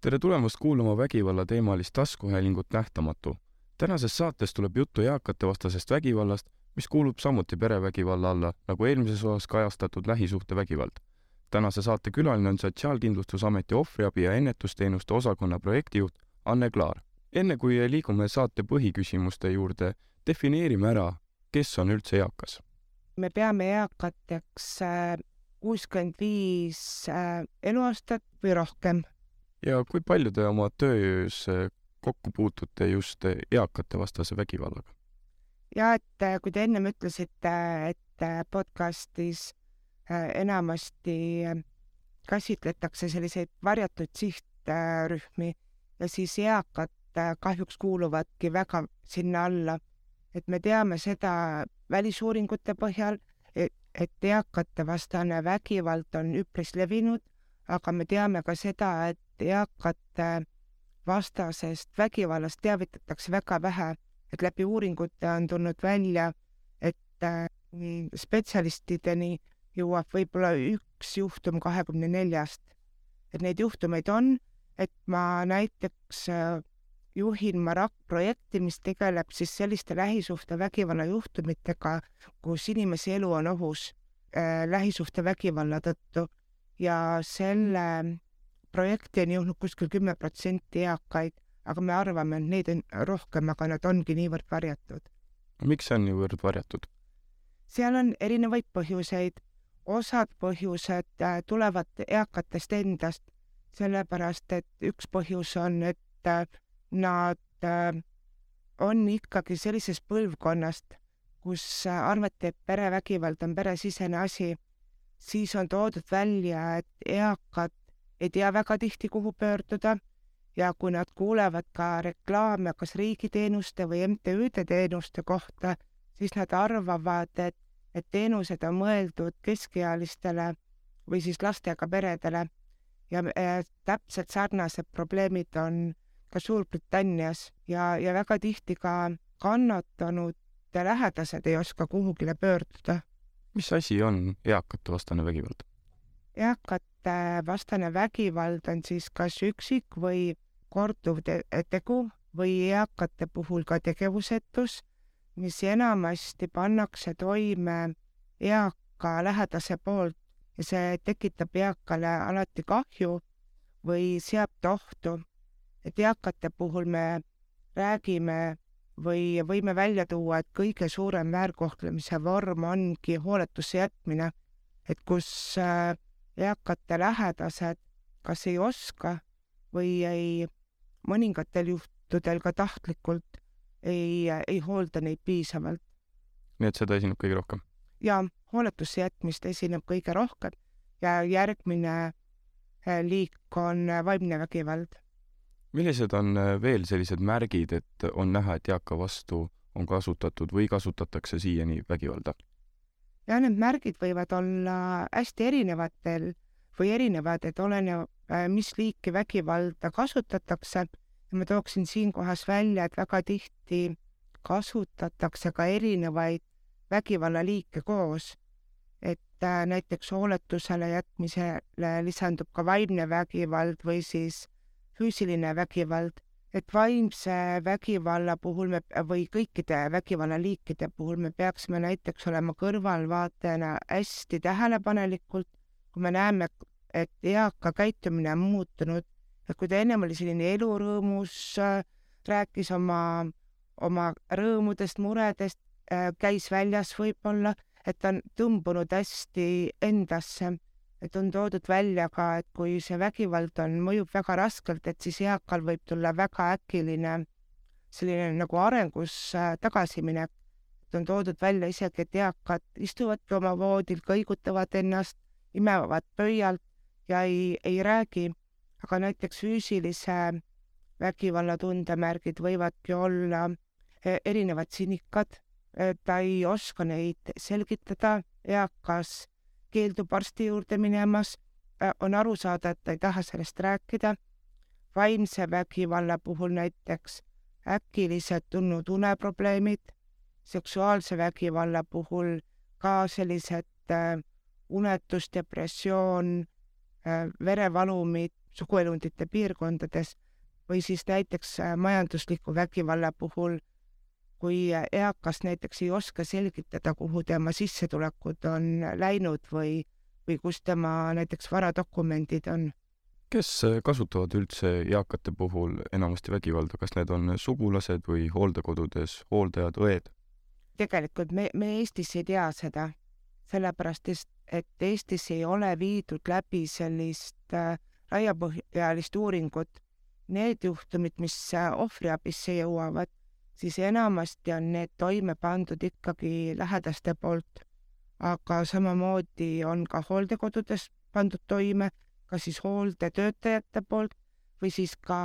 tere tulemast kuulama vägivallateemalist taskuhäälingut Nähtamatu. tänases saates tuleb juttu eakatevastasest vägivallast, mis kuulub samuti perevägivalla alla, nagu eelmises osas kajastatud lähisuhtevägivald. tänase saate külaline on Sotsiaalkindlustusameti ohvriabi ja ennetusteenuste osakonna projektijuht Anne Klaar. enne kui liigume saate põhiküsimuste juurde, defineerime ära, kes on üldse eakas. me peame eakateks äh, kuuskümmend viis äh, eluaastat või rohkem ja kui palju te oma töös äh, kokku puutute just eakate vastase vägivallaga? ja et äh, kui te ennem ütlesite, et podcastis enamasti käsitletakse selliseid varjatud sihtrühmi ja siis eakad kahjuks kuuluvadki väga sinna alla. et me teame seda välisuuringute põhjal, et eakate vastane vägivald on üpris levinud, aga me teame ka seda, et eakate vastasest vägivallast teavitatakse väga vähe, et läbi uuringute on tulnud välja, et äh, spetsialistideni jõuab võib-olla üks juhtum kahekümne neljast. et neid juhtumeid on, et ma näiteks äh, juhin Marak projekti, mis tegeleb siis selliste lähisuhtevägivalla juhtumitega, kus inimese elu on ohus äh, lähisuhtevägivalla tõttu ja selle projekti on jõudnud kuskil kümme protsenti eakaid, aga me arvame, et neid on rohkem, aga nad ongi niivõrd varjatud. miks see on niivõrd varjatud? seal on erinevaid põhjuseid. osad põhjused äh, tulevad eakatest endast, sellepärast et üks põhjus on, et äh, nad äh, on ikkagi sellisest põlvkonnast, kus arvati, et perevägivald on peresisene asi, siis on toodud välja, et eakad ei tea väga tihti, kuhu pöörduda ja kui nad kuulevad ka reklaame kas riigiteenuste või MTÜ-de teenuste kohta, siis nad arvavad, et, et teenused on mõeldud keskealistele või siis lastega peredele ja täpselt sarnased probleemid on ka Suurbritannias ja, ja väga tihti ka kannatanud lähedased ei oska kuhugile pöörduda. mis asi on eakate vastane vägivald? eakate vastane vägivald on siis kas üksik või korduv te tegu või eakate puhul ka tegevusetus, mis enamasti pannakse toime eaka lähedase poolt ja see tekitab eakale alati kahju või seab ta ohtu. et eakate puhul me räägime või võime välja tuua, et kõige suurem väärkohtlemise vorm ongi hooletusse jätmine, et kus äh, eakate lähedased kas ei oska või ei, mõningatel juhtudel ka tahtlikult ei, ei hoolda neid piisavalt. nii et seda esineb kõige rohkem? jaa, hooletusse jätmist esineb kõige rohkem ja järgmine eh, liik on eh, vaimne vägivald. millised on eh, veel sellised märgid, et on näha, et eaka vastu on kasutatud või kasutatakse siiani vägivalda? Ja need märgid võivad olla hästi erinevatel või erinevad, et oleneb, äh, mis liiki vägivalda kasutatakse ja ma tooksin siinkohas välja, et väga tihti kasutatakse ka erinevaid vägivallaliike koos. et äh, näiteks hooletusele jätmisele lisandub ka vaimne vägivald või siis füüsiline vägivald et vaimse vägivalla puhul me või kõikide vägivallaliikide puhul me peaksime näiteks olema kõrvalvaatajana hästi tähelepanelikult, kui me näeme, et eaka käitumine on muutunud, et kui ta ennem oli selline elurõõmus, rääkis oma, oma rõõmudest, muredest, käis väljas võib-olla, et ta on tõmbunud hästi endasse et on toodud välja ka, et kui see vägivald on, mõjub väga raskelt, et siis eakal võib tulla väga äkiline selline nagu arengus äh, tagasiminek. on toodud välja isegi, et eakad istuvadki oma voodil, kõigutavad ennast, imevad pöialt ja ei, ei räägi, aga näiteks füüsilise vägivalla tundemärgid võivadki olla e, erinevad sinikad, ta ei oska neid selgitada, eakas keeldub arsti juurde minemas, äh, on aru saada, et ta ei taha sellest rääkida. vaimse vägivalla puhul näiteks äkiliselt tulnud uneprobleemid, seksuaalse vägivalla puhul ka sellised äh, unetus, depressioon äh,, verevalumid, suguelundite piirkondades või siis näiteks äh, majandusliku vägivalla puhul, kui eakas näiteks ei oska selgitada, kuhu tema sissetulekud on läinud või, või kus tema näiteks varadokumendid on. kes kasutavad üldse eakate puhul enamasti vägivalda, kas need on sugulased või hooldekodudes hooldajad, õed? tegelikult me, me Eestis ei tea seda, sellepärast et Eestis ei ole viidud läbi sellist äh, laiapõhjalist uuringut. Need juhtumid, mis äh, ohvriabisse jõuavad, siis enamasti on need toime pandud ikkagi lähedaste poolt. aga samamoodi on ka hooldekodudes pandud toime, kas siis hooldetöötajate poolt või siis ka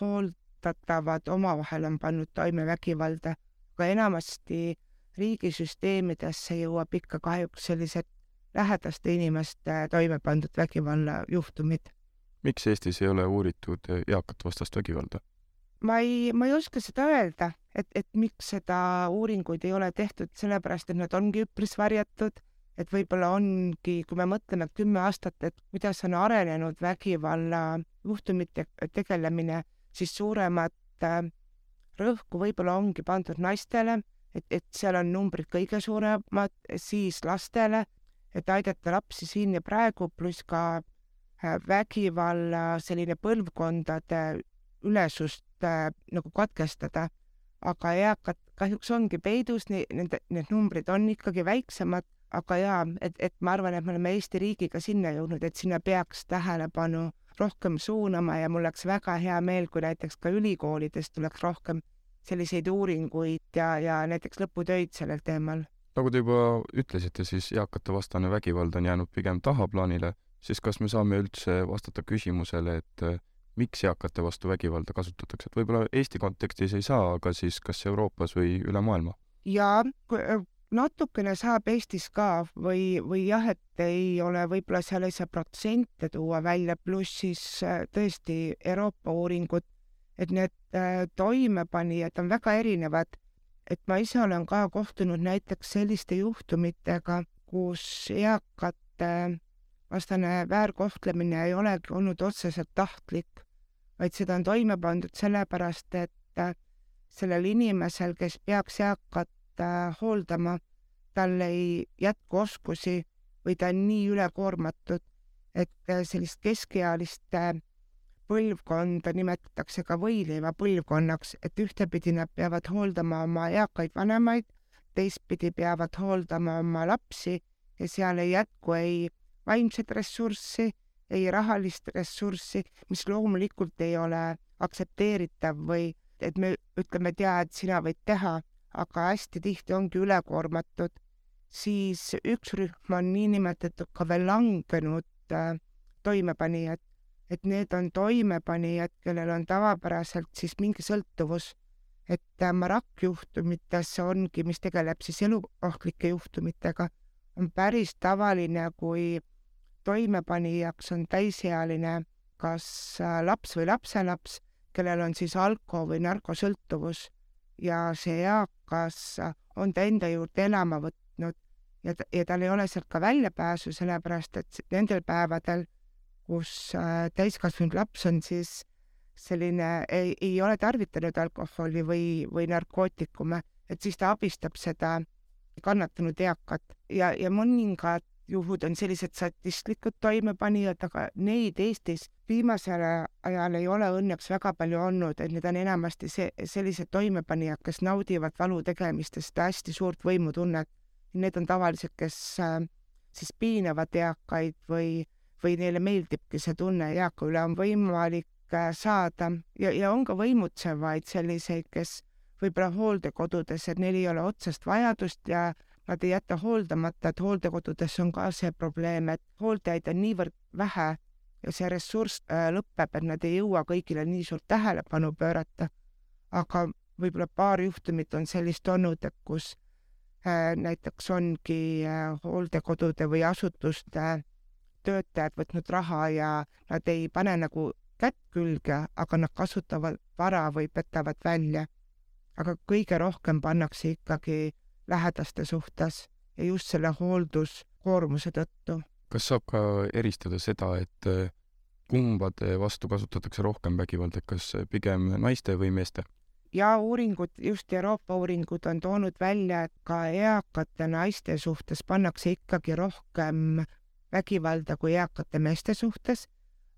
hooldatavad omavahel on pannud toime vägivalda, aga enamasti riigisüsteemidesse jõuab ikka kahjuks sellised lähedaste inimeste toime pandud vägivallajuhtumid. miks Eestis ei ole uuritud eakate vastast vägivalda? Ma ei, ma ei oska seda öelda, et, et miks seda uuringuid ei ole tehtud, sellepärast et nad ongi üpris varjatud, et võib-olla ongi, kui me mõtleme kümme aastat, et kuidas on arenenud vägivallajuhtumite tegelemine, siis suuremat äh, rõhku võib-olla ongi pandud naistele et, et seal on numbrid kõige suuremad, siis lastele, et aidata lapsi siin ja praegu, pluss ka äh, vägivalla selline põlvkondade ülesust äh, nagu katkestada. aga eakad kahjuks ongi peidus, nende, need numbrid on ikkagi väiksemad, aga jaa, et, et ma arvan, et me oleme Eesti riigiga sinna jõudnud, et sinna peaks tähelepanu rohkem suunama ja mul oleks väga hea meel, kui näiteks ka ülikoolidest tuleks rohkem selliseid uuringuid ja, ja näiteks lõputöid sellel teemal. nagu te juba ütlesite, siis eakate vastane vägivald on jäänud pigem tahaplaanile, siis kas me saame üldse vastata küsimusele, et miks eakate vastu vägivalda kasutatakse, et võib-olla Eesti kontekstis ei saa, aga siis kas Euroopas või üle maailma? jaa, äh, natukene saab Eestis ka või, või jah, et ei ole, võib-olla seal ei saa protsente tuua välja, pluss siis äh, tõesti Euroopa uuringud et need äh, toimepanijad on väga erinevad. et ma ise olen ka kohtunud näiteks selliste juhtumitega, kus eakate vastane väärkohtlemine ei olegi olnud otseselt tahtlik, vaid seda on toime pandud sellepärast, et äh, sellel inimesel, kes peaks eakat äh, hooldama, tal ei jätku oskusi või ta on nii ülekoormatud, et sellist keskealist põlvkonda nimetatakse ka võileiva põlvkonnaks, et ühtepidi nad peavad hooldama oma eakaid vanemaid, teistpidi peavad hooldama oma lapsi ja seal ei jätku ei vaimset ressurssi, ei rahalist ressurssi, mis loomulikult ei ole aktsepteeritav või et me ütleme, tea, et sina võid teha, aga hästi tihti ongi ülekoormatud, siis üks rühm on niinimetatud ka veel langenud äh, toimepanijad. Et need on toimepanijad, kellel on tavapäraselt siis mingi sõltuvus, et äh, marakkjuhtumites ongi, mis tegeleb siis eluohtlike juhtumitega, on päris tavaline, kui toimepanijaks on täisealine kas äh, laps või lapselaps, kellel on siis alko- või narkosõltuvus. Ja see eakas on ta enda juurde elama võtnud ja, ja tal ei ole sealt ka väljapääsu, sellepärast et nendel päevadel kus äh, täiskasvanud laps on siis selline, ei, ei ole tarvitanud alkoholi või, või narkootikume, et siis ta abistab seda kannatanud eakat. Ja, ja mõningad juhud on sellised statistlikud toimepanijad, aga neid Eestis viimasel ajal ei ole õnneks väga palju olnud, et need on enamasti see, sellised toimepanijad, kes naudivad valu tegemistest hästi suurt võimutunnet. Need on tavaliselt, kes äh, siis piinavad eakaid või või neile meeldibki see tunne, eaka üle on võimalik äh, saada ja, ja on ka võimutsevaid selliseid, kes võib-olla hooldekodudes, et neil ei ole otsest vajadust ja nad ei jäta hooldamata, et hooldekodudes on ka see probleem, et hooldajaid on niivõrd vähe ja see ressurss äh, lõpeb, et nad ei jõua kõigile nii suurt tähelepanu pöörata. aga võib-olla paar juhtumit on sellist olnud, et kus äh, näiteks ongi äh, hooldekodude või asutuste töötajad võtnud raha ja nad ei pane nagu kätt külge, aga nad kasutavad vara või petavad välja. aga kõige rohkem pannakse ikkagi lähedaste suhtes ja just selle hoolduskoormuse tõttu. kas saab ka eristada seda, et kumbade vastu kasutatakse rohkem vägivalda, kas pigem naiste või meeste? ja uuringud, just Euroopa uuringud on toonud välja, et ka eakate naiste suhtes pannakse ikkagi rohkem vägivalda kui eakate meeste suhtes,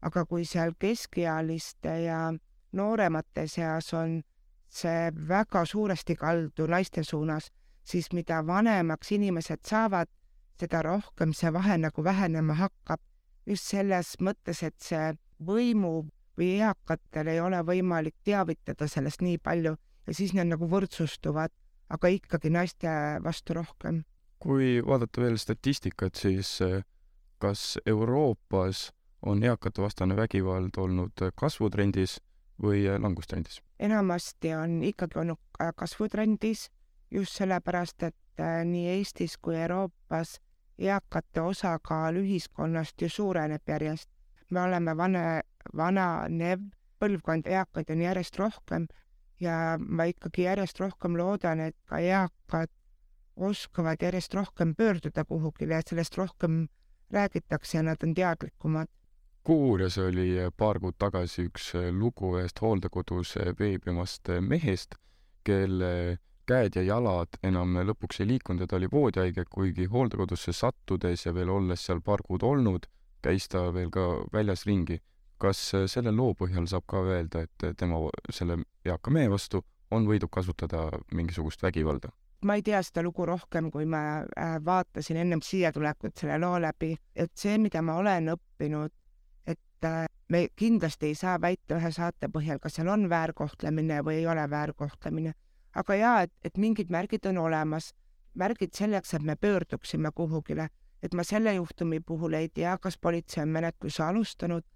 aga kui seal keskealiste ja nooremate seas on see väga suuresti kaldu naiste suunas, siis mida vanemaks inimesed saavad, seda rohkem see vahe nagu vähenema hakkab. just selles mõttes, et see võimu või eakatel ei ole võimalik teavitada sellest nii palju ja siis need nagu võrdsustuvad, aga ikkagi naiste vastu rohkem. kui vaadata veel statistikat, siis eh, kas Euroopas on eakatevastane vägivald olnud kasvutrendis või langustrendis? enamasti on ikkagi olnud kasvutrendis just sellepärast, et äh, nii Eestis kui Euroopas eakate osakaal ühiskonnast ju suureneb järjest. me oleme vana, vananev põlvkond, eakaid on järjest rohkem ja ma ikkagi järjest rohkem loodan, et ka eakad oskavad järjest rohkem pöörduda kuhugile ja sellest rohkem räägitakse ja nad on teadlikumad. Kuuures oli paar kuud tagasi üks lugu ühest hooldekodus veebimast mehest, kelle käed ja jalad enam lõpuks ei liikunud ja ta oli voodihaige, kuigi hooldekodusse sattudes ja veel olles seal paar kuud olnud, käis ta veel ka väljas ringi. kas selle loo põhjal saab ka öelda, et tema selle eaka mehe vastu on võidud kasutada mingisugust vägivalda? ma ei tea seda lugu rohkem, kui ma äh, vaatasin ennem siia tulekut selle loo läbi, et see, mida ma olen õppinud, et äh, me kindlasti ei saa väita ühe saate põhjal, kas seal on väärkohtlemine või ei ole väärkohtlemine aga jaa, et, et mingid märgid on olemas, märgid selleks, et me pöörduksime kuhugile, et ma selle juhtumi puhul ei tea, kas politsei on menetluse alustanud,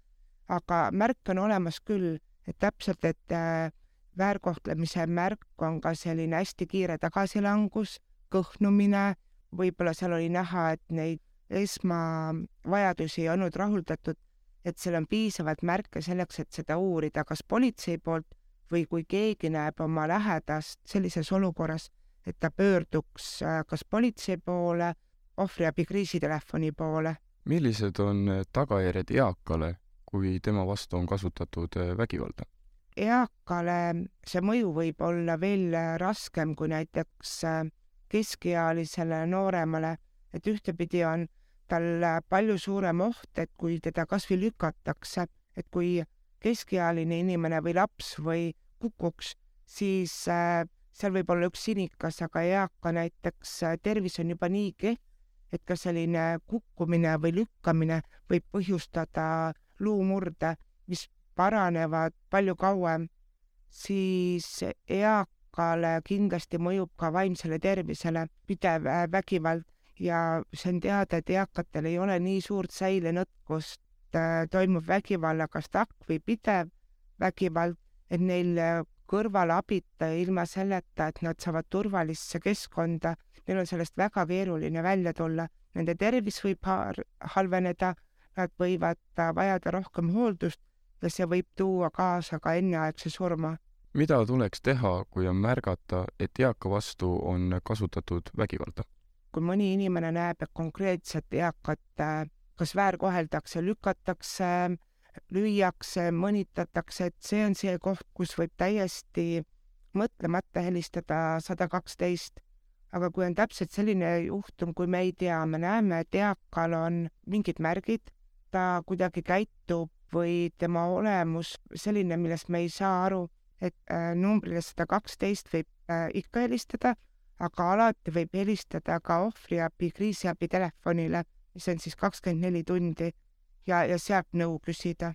aga märk on olemas küll, et täpselt, et äh, väärkohtlemise märk on ka selline hästi kiire tagasilangus, kõhnumine, võib-olla seal oli näha, et neid esmavajadusi ei olnud rahuldatud, et seal on piisavalt märke selleks, et seda uurida, kas politsei poolt või kui keegi näeb oma lähedast sellises olukorras, et ta pöörduks äh, kas politsei poole, ohvriabi kriisitelefoni poole. millised on äh, tagajärjed eakale, kui tema vastu on kasutatud äh, vägivalda? eakale see mõju võib olla veel raskem kui näiteks keskealisele nooremale, et ühtepidi on tal palju suurem oht, et kui teda kas või lükatakse, et kui keskealine inimene või laps või kukuks, siis äh, seal võib olla üks sinikas, aga eaka näiteks äh, tervis on juba nii kehv, et ka selline kukkumine või lükkamine võib põhjustada luumurde, mis paranevad palju kauem, siis eakale kindlasti mõjub ka vaimsele tervisele pidev äh, vägivald ja see on teada, et eakatel ei ole nii suurt säilenõtkust, toimub vägivalla kas takk või pidev vägivald, et neil kõrvalabita ja ilma selleta, et nad saavad turvalisse keskkonda, neil on sellest väga keeruline välja tulla. Nende tervis võib halveneda, nad võivad vajada rohkem hooldust ja see võib tuua kaasa ka enneaegse surma. mida tuleks teha, kui on märgata, et eaka vastu on kasutatud vägivalda? kui mõni inimene näeb, et konkreetset eakat kas väärkoheldakse, lükatakse lüüakse, mõnitatakse, et see on see koht, kus võib täiesti mõtlemata helistada sada kaksteist. aga kui on täpselt selline juhtum, kui me ei tea, me näeme, et eakal on mingid märgid, ta kuidagi käitub või tema olemus selline, millest me ei saa aru, et äh, numbrile sada kaksteist võib äh, ikka helistada, aga alati võib helistada ka ohvriabi, kriisiabi telefonile, mis on siis kakskümmend neli tundi ja, ja sealt nõu küsida.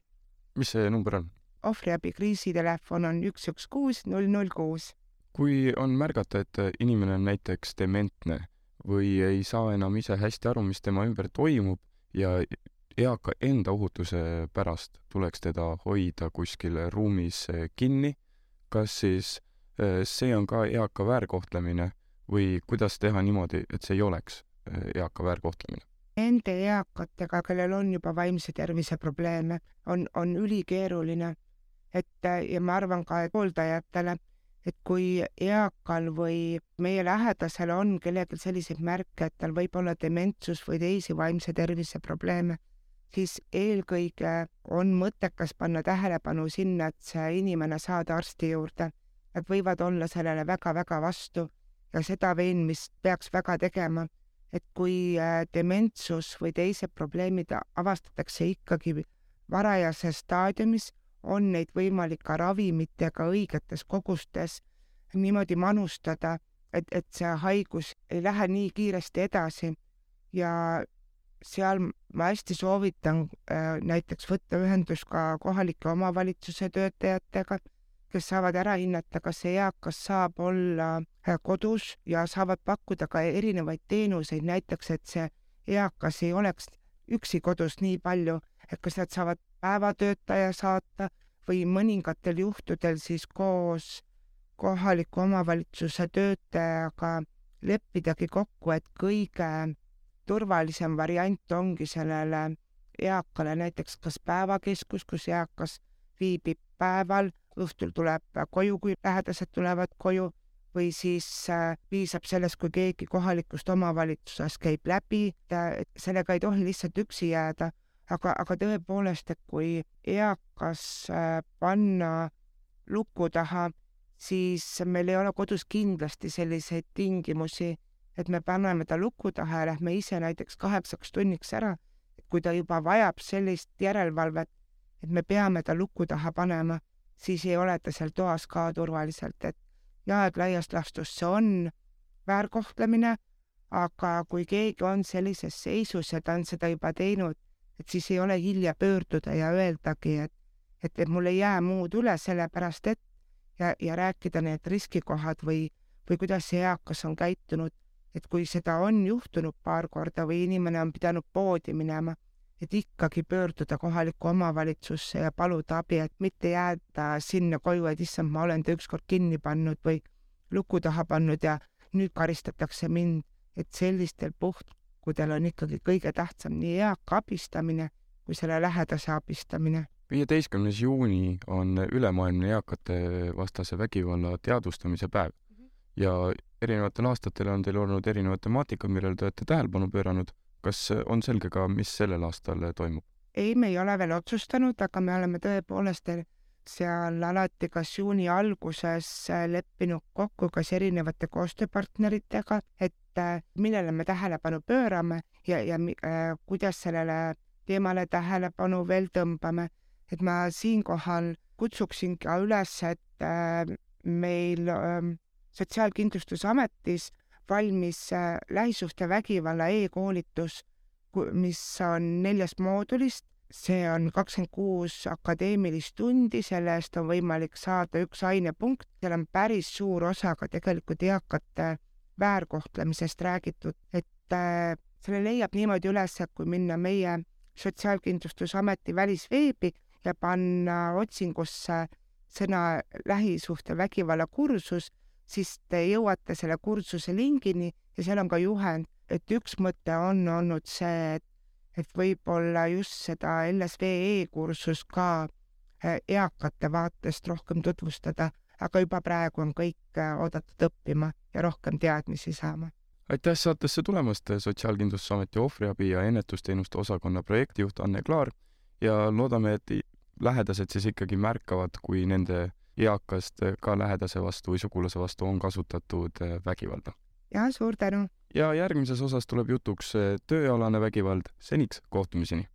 mis see number on? ohvriabi kriisitelefon on üks, üks, kuus, null, null, kuus. kui on märgata, et inimene on näiteks dementne või ei saa enam ise hästi aru, mis tema ümber toimub ja eaka enda ohutuse pärast tuleks teda hoida kuskil ruumis kinni, kas siis eh, see on ka eaka väärkohtlemine või kuidas teha niimoodi, et see ei oleks eh, eaka väärkohtlemine? Nende eakatega, kellel on juba vaimse tervise probleeme, on, on ülikeeruline. et ja ma arvan ka hooldajatele, et kui eakal või meie lähedasel on kellelgi selliseid märke, et tal võib olla dementsus või teisi vaimse tervise probleeme, siis eelkõige on mõttekas panna tähelepanu sinna, et see inimene saada arsti juurde. Nad võivad olla sellele väga-väga vastu ja seda veenmist peaks väga tegema, et kui äh, dementsus või teised probleemid avastatakse ikkagi varajases staadiumis, on neid võimalik ka ravimitega õigetes kogustes niimoodi manustada, et, et see haigus ei lähe nii kiiresti edasi. Ja seal ma hästi soovitan äh, näiteks võtta ühendust ka kohalike omavalitsuse töötajatega, kes saavad ära hinnata, kas see eakas saab olla äh, kodus ja saavad pakkuda ka erinevaid teenuseid, näiteks et see eakas ei oleks üksi kodus nii palju, et kas nad saavad päevatöötaja saata või mõningatel juhtudel siis koos kohaliku omavalitsuse töötajaga leppidagi kokku, et kõige turvalisem variant ongi sellele eakale näiteks kas päevakeskus, kus eakas viibib päeval, õhtul tuleb koju, kui lähedased tulevad koju, või siis äh, piisab sellest, kui keegi kohalikust omavalitsusest käib läbi, sellega ei tohi lihtsalt üksi jääda aga, aga tõepoolest, et kui eakas äh, panna luku taha, siis meil ei ole kodus kindlasti selliseid tingimusi, et me paneme ta luku taha ja lähme ise näiteks kaheksaks tunniks ära. kui ta juba vajab sellist järelevalvet, et me peame ta luku taha panema, siis ei ole ta seal toas ka turvaliselt, et jah, et laias laastus see on väärkohtlemine, aga kui keegi on sellises seisus ja ta on seda juba teinud et siis ei ole hilja pöörduda ja öeldagi, et, et, et mul ei jää muud üle, sellepärast et ja, ja rääkida need riskikohad või, või kuidas see eakas on käitunud, et kui seda on juhtunud paar korda või inimene on pidanud poodi minema, et ikkagi pöörduda kohalikku omavalitsusse ja paluda abi, et mitte jääda sinna koju, et issand, ma olen ta ükskord kinni pannud või luku taha pannud ja nüüd karistatakse mind, et sellistel puht-, puhkudel on ikkagi kõige tähtsam nii eaka abistamine kui selle lähedase abistamine. viieteistkümnes juuni on ülemaailmne eakate vastase vägivalla teadvustamise päev -hmm. ja erinevatel aastatel on teil olnud erinevad temaatikad, millele te olete tähelepanu pööranud. Kas on selge ka, mis sellel aastal toimub? ei, me ei ole veel otsustanud, aga me oleme tõepoolest seal alati kas juuni alguses leppinud kokku kas erinevate koostööpartneritega, et äh, millele me tähelepanu pöörame ja, ja äh, kuidas sellele teemale tähelepanu veel tõmbame. et ma siinkohal kutsuksin ka üles, et äh, meil äh, Sotsiaalkindlustusametis valmis äh, lähisuhtevägivalla e-koolitus, mis on neljast moodulist. See on kakskümmend kuus akadeemilist tundi, selle eest on võimalik saada üks ainepunkt, seal on päris suur osa ka tegelikult eakate väärkohtlemisest räägitud, et äh, selle leiab niimoodi üles, kui minna meie Sotsiaalkindlustusameti välisveebi ja panna otsingusse sõna lähisuhtevägivalla kursus, siis te jõuate selle kursuse lingini ja seal on ka juhend, et üks mõte on olnud see, et et võib-olla just seda LSVE kursust ka äh, eakate vaatest rohkem tutvustada, aga juba praegu on kõik äh, oodatud õppima ja rohkem teadmisi saama. aitäh saatesse tulemast, Sotsiaalkindlustusameti ohvriabi ja ennetusteenuste osakonna projektijuht Anne Klaar ja loodame, et lähedased siis ikkagi märkavad, kui nende eakast ka lähedase vastu või sugulase vastu on kasutatud äh, vägivalda. ja suur tänu! ja järgmises osas tuleb jutuks tööalane vägivald. seniks kohtumiseni!